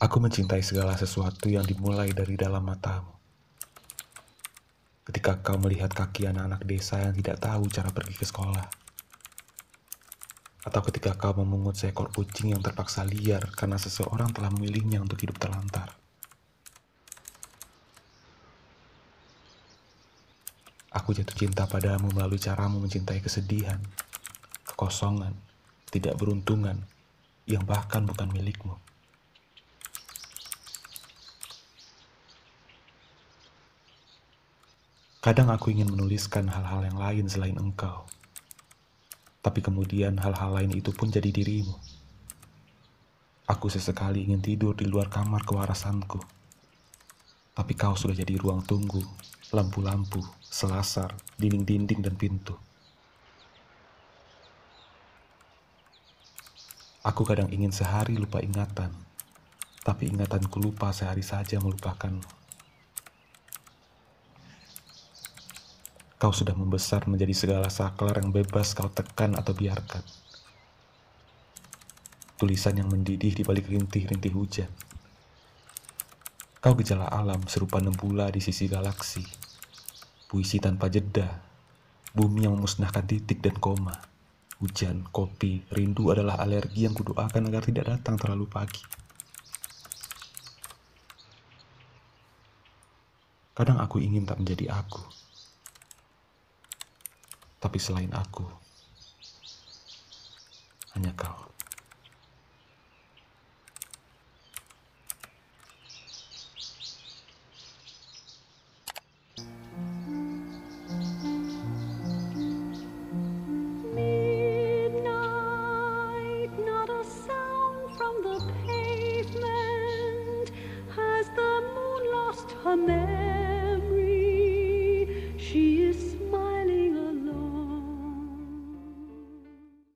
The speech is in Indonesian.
Aku mencintai segala sesuatu yang dimulai dari dalam matamu. Ketika kau melihat kaki anak-anak desa yang tidak tahu cara pergi ke sekolah. Atau ketika kau memungut seekor kucing yang terpaksa liar karena seseorang telah memilihnya untuk hidup terlantar. Aku jatuh cinta padamu melalui caramu mencintai kesedihan, kekosongan, tidak beruntungan, yang bahkan bukan milikmu. Kadang aku ingin menuliskan hal-hal yang lain selain engkau. Tapi kemudian hal-hal lain itu pun jadi dirimu. Aku sesekali ingin tidur di luar kamar kewarasanku. Tapi kau sudah jadi ruang tunggu, lampu-lampu, selasar, dinding-dinding, dan pintu. Aku kadang ingin sehari lupa ingatan, tapi ingatanku lupa sehari saja melupakanmu. Kau sudah membesar menjadi segala saklar yang bebas kau tekan atau biarkan. Tulisan yang mendidih di balik rintih-rintih hujan. Kau gejala alam serupa nebula di sisi galaksi. Puisi tanpa jeda. Bumi yang memusnahkan titik dan koma. Hujan, kopi, rindu adalah alergi yang kudoakan agar tidak datang terlalu pagi. Kadang aku ingin tak menjadi aku tapi selain aku, hanya kau.